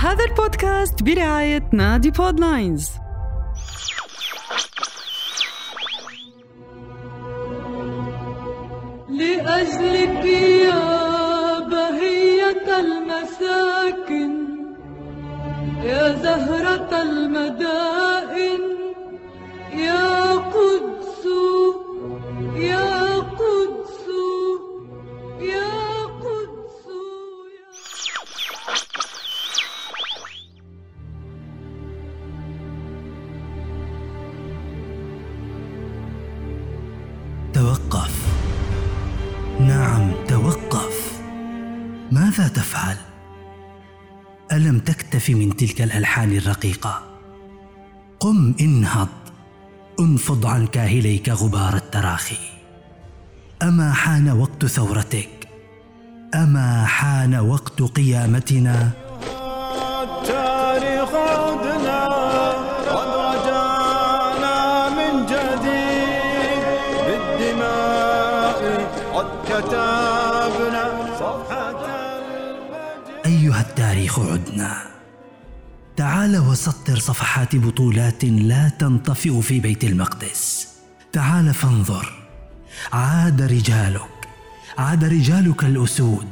هذا البودكاست برعاية نادي بودلاينز لأجلك يا بهية المساكن يا زهرة المدائن يا قدس يا توقف. نعم توقف. ماذا تفعل؟ ألم تكتف من تلك الألحان الرقيقة؟ قم انهض. انفض عن كاهليك غبار التراخي. أما حان وقت ثورتك؟ أما حان وقت قيامتنا؟ التاريخ عدنا. كتبنا صفحة أيها التاريخ عدنا. تعال وسطر صفحات بطولات لا تنطفئ في بيت المقدس. تعال فانظر. عاد رجالك. عاد رجالك الأسود.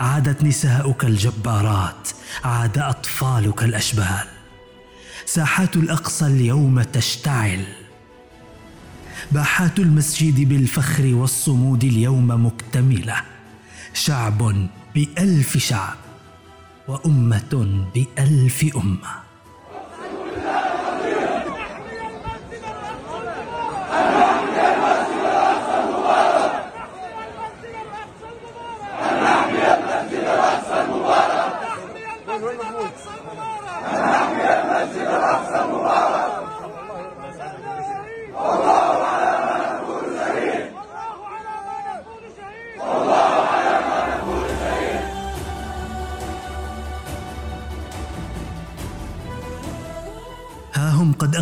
عادت نساؤك الجبارات. عاد أطفالك الأشبال. ساحات الأقصى اليوم تشتعل. باحات المسجد بالفخر والصمود اليوم مكتملة. شعب بألف شعب وأمة بألف أمة.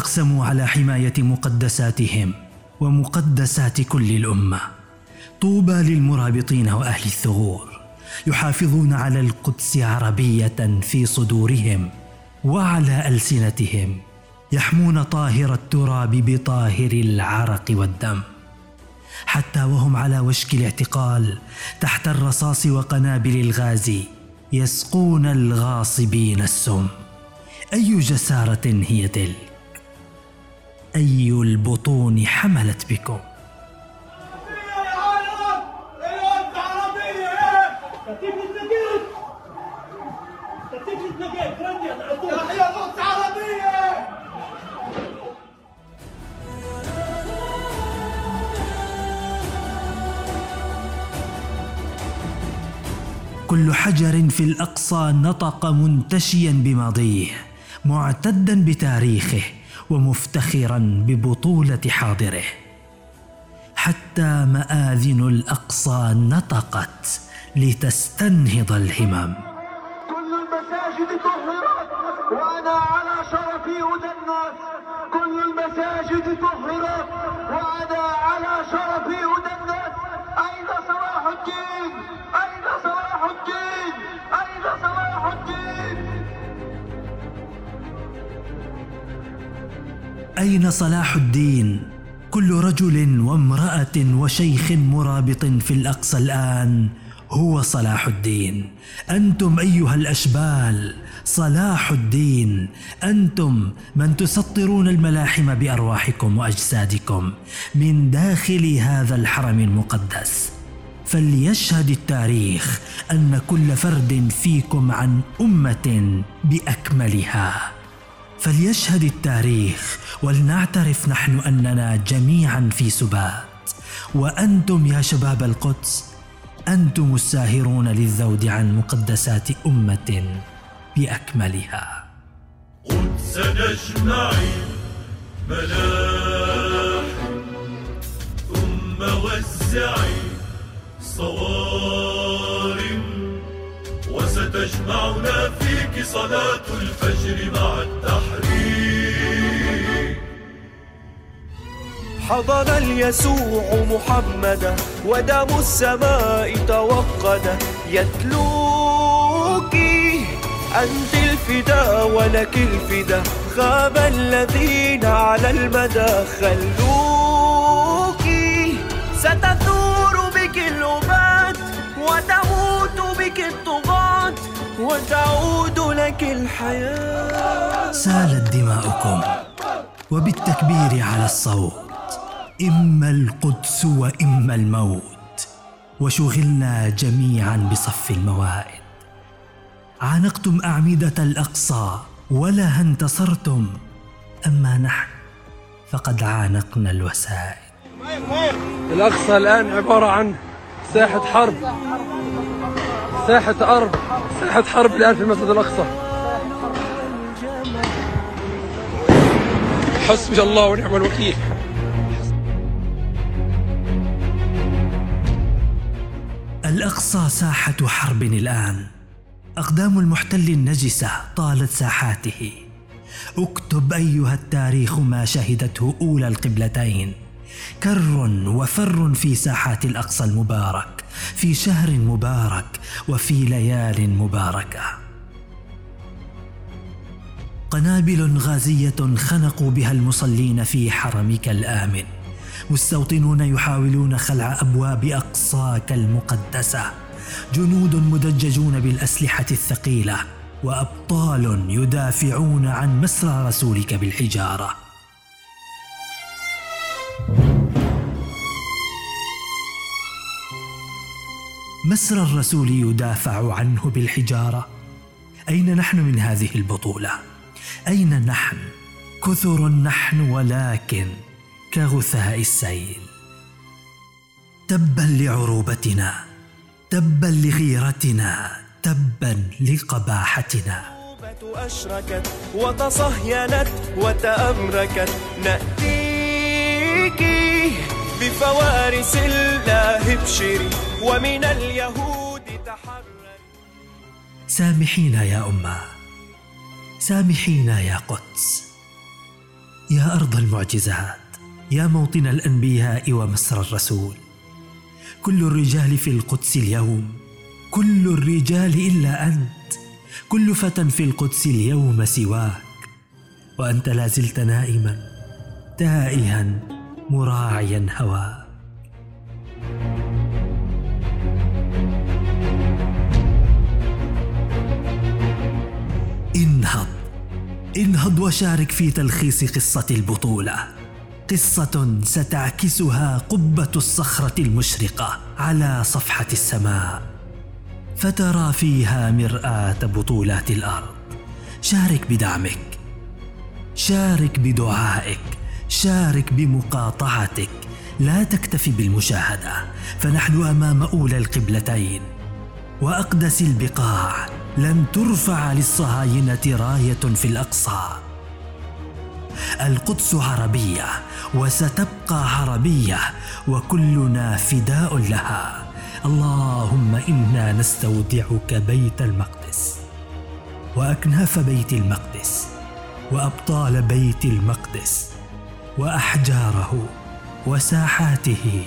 اقسموا على حماية مقدساتهم ومقدسات كل الأمة. طوبى للمرابطين وأهل الثغور يحافظون على القدس عربية في صدورهم وعلى ألسنتهم يحمون طاهر التراب بطاهر العرق والدم. حتى وهم على وشك الاعتقال تحت الرصاص وقنابل الغاز يسقون الغاصبين السم. أي جسارة هي تلك؟ أي البطون حملت بكم؟ كل حجر في الأقصى نطق منتشيا بماضيه معتدا بتاريخه ومفتخرا ببطولة حاضره. حتى مآذن الأقصى نطقت لتستنهض الهمم. كل المساجد طهرت وأنا على شرفي ادنس كل المساجد طهرت وأنا على شرفي ادنس أين صلاح الدين؟ أين صلاح الدين؟ كل رجل وامرأة وشيخ مرابط في الأقصى الآن هو صلاح الدين. أنتم أيها الأشبال صلاح الدين. أنتم من تسطرون الملاحم بأرواحكم وأجسادكم من داخل هذا الحرم المقدس. فليشهد التاريخ أن كل فرد فيكم عن أمة بأكملها. فليشهد التاريخ ولنعترف نحن أننا جميعا في سبات. وأنتم يا شباب القدس أنتم الساهرون للذود عن مقدسات أمة بأكملها. قدس نجمعي ملاح ثم وزعي صوارم وستجمعنا صلاة الفجر مع التحرير حضر اليسوع محمدا ودم السماء توقد يتلوك أنت الفدا ولك الفدا. خاب الذين على المدى. خلوك ستثور بك الأبات وتموت بك الطغاة. وتعود لك الحياة. سالت دماؤكم. وبالتكبير على الصوت. إما القدس وإما الموت. وشغلنا جميعا بصف الموائد. عانقتم أعمدة الأقصى. ولا انتصرتم. أما نحن فقد عانقنا الوسائد الأقصى الآن عبارة عن ساحة حرب. ساحة أرض ساحة حرب الآن في المسجد الأقصى. حسبي الله ونعم الوكيل. الأقصى ساحة حرب الآن. أقدام المحتل النجسة طالت ساحاته. اكتب أيها التاريخ ما شهدته أولى القبلتين. كر وفر في ساحات الأقصى المبارك في شهر مبارك وفي ليال مباركة. قنابل غازية خنقوا بها المصلين في حرمك الآمن. مستوطنون يحاولون خلع أبواب أقصاك المقدسة. جنود مدججون بالأسلحة الثقيلة وأبطال يدافعون عن مسرى رسولك بالحجارة. مسرى الرسول يدافع عنه بالحجارة. أين نحن من هذه البطولة؟ أين نحن؟ كثر نحن ولكن كغثاء السيل. تبا لعروبتنا تبا لغيرتنا تبا لقباحتنا. أشركت وتصهينت وتأمركت نأتيك بفوارس الله ابشري ومن اليهود تحرر سامحينا يا أمة. سامحينا يا قدس. يا أرض المعجزات يا موطن الأنبياء ومسر الرسول. كل الرجال في القدس اليوم كل الرجال إلا أنت. كل فتى في القدس اليوم سواك. وأنت لا زلت نائما تائها. مراعيا هواك انهض. انهض وشارك في تلخيص قصة البطولة. قصة ستعكسها قبة الصخرة المشرقة على صفحة السماء. فترى فيها مرآة بطولات الأرض. شارك بدعمك. شارك بدعائك. شارك بمقاطعتك. لا تكتفي بالمشاهدة فنحن أمام أولى القبلتين. وأقدس البقاع لن ترفع للصهاينة راية في الأقصى. القدس عربية وستبقى عربية وكلنا فداء لها. اللهم إنا نستودعك بيت المقدس. وأكناف بيت المقدس وأبطال بيت المقدس. وأحجاره وساحاته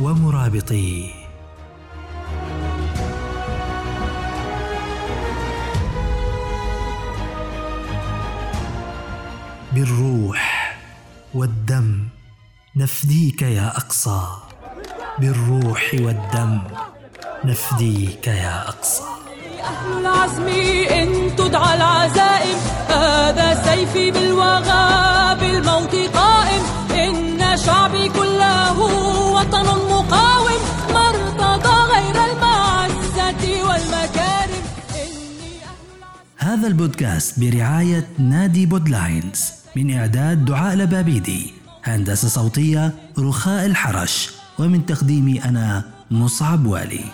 ومرابطيه. بالروح والدم نفديك يا أقصى. بالروح والدم نفديك يا أقصى. أهل العزم إن تدعى العزائم هذا سيفي بالوغى وطن مقاوم غير المعزة والمكارم. هذا البودكاست برعاية نادي بودلاينز من إعداد دعاء لبابيدي هندسة صوتية رخاء الحرش ومن تقديمي أنا مصعب والي.